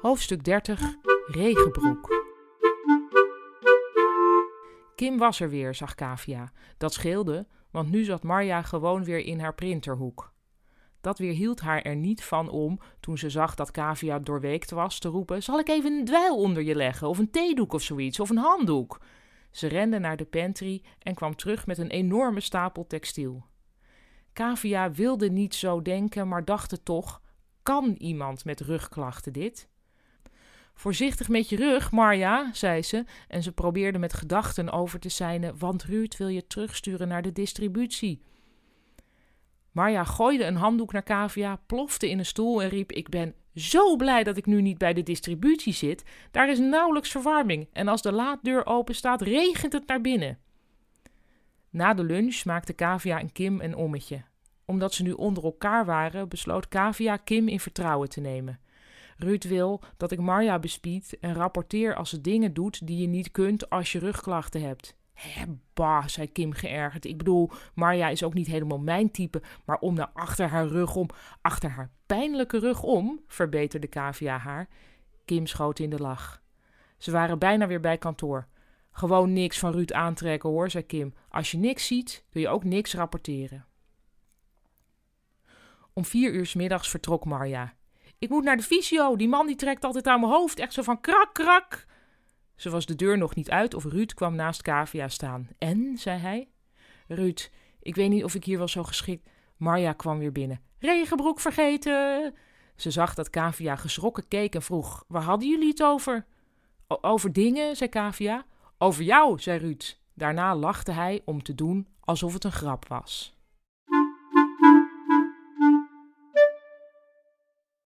Hoofdstuk 30 Regenbroek Kim was er weer, zag Kavia. Dat scheelde, want nu zat Marja gewoon weer in haar printerhoek. Dat weerhield haar er niet van om, toen ze zag dat Kavia doorweekt was, te roepen: Zal ik even een dweil onder je leggen, of een theedoek of zoiets, of een handdoek? Ze rende naar de pantry en kwam terug met een enorme stapel textiel. Kavia wilde niet zo denken, maar dacht toch: kan iemand met rugklachten dit? Voorzichtig met je rug, Marja, zei ze, en ze probeerde met gedachten over te zijnen, want Ruud wil je terugsturen naar de distributie. Marja gooide een handdoek naar Kavia, plofte in een stoel en riep: Ik ben zo blij dat ik nu niet bij de distributie zit. Daar is nauwelijks verwarming en als de laaddeur open staat, regent het naar binnen. Na de lunch maakte Kavia en Kim een ommetje. Omdat ze nu onder elkaar waren, besloot Kavia Kim in vertrouwen te nemen. Ruud wil dat ik Marja bespied en rapporteer als ze dingen doet die je niet kunt als je rugklachten hebt. Hé, zei Kim geërgerd. Ik bedoel, Marja is ook niet helemaal mijn type, maar om naar achter haar rug om, achter haar pijnlijke rug om, verbeterde Kavia haar. Kim schoot in de lach. Ze waren bijna weer bij kantoor. Gewoon niks van Ruud aantrekken hoor, zei Kim. Als je niks ziet, kun je ook niks rapporteren. Om vier uur s middags vertrok Marja. Ik moet naar de fysio. Die man die trekt altijd aan mijn hoofd. Echt zo van krak, krak. Ze was de deur nog niet uit of Ruud kwam naast Kavia staan. En, zei hij. Ruud, ik weet niet of ik hier wel zo geschikt... Marja kwam weer binnen. Regenbroek vergeten. Ze zag dat Kavia geschrokken keek en vroeg: Waar hadden jullie het over? over dingen, zei Kavia. Over jou, zei Ruud. Daarna lachte hij om te doen alsof het een grap was.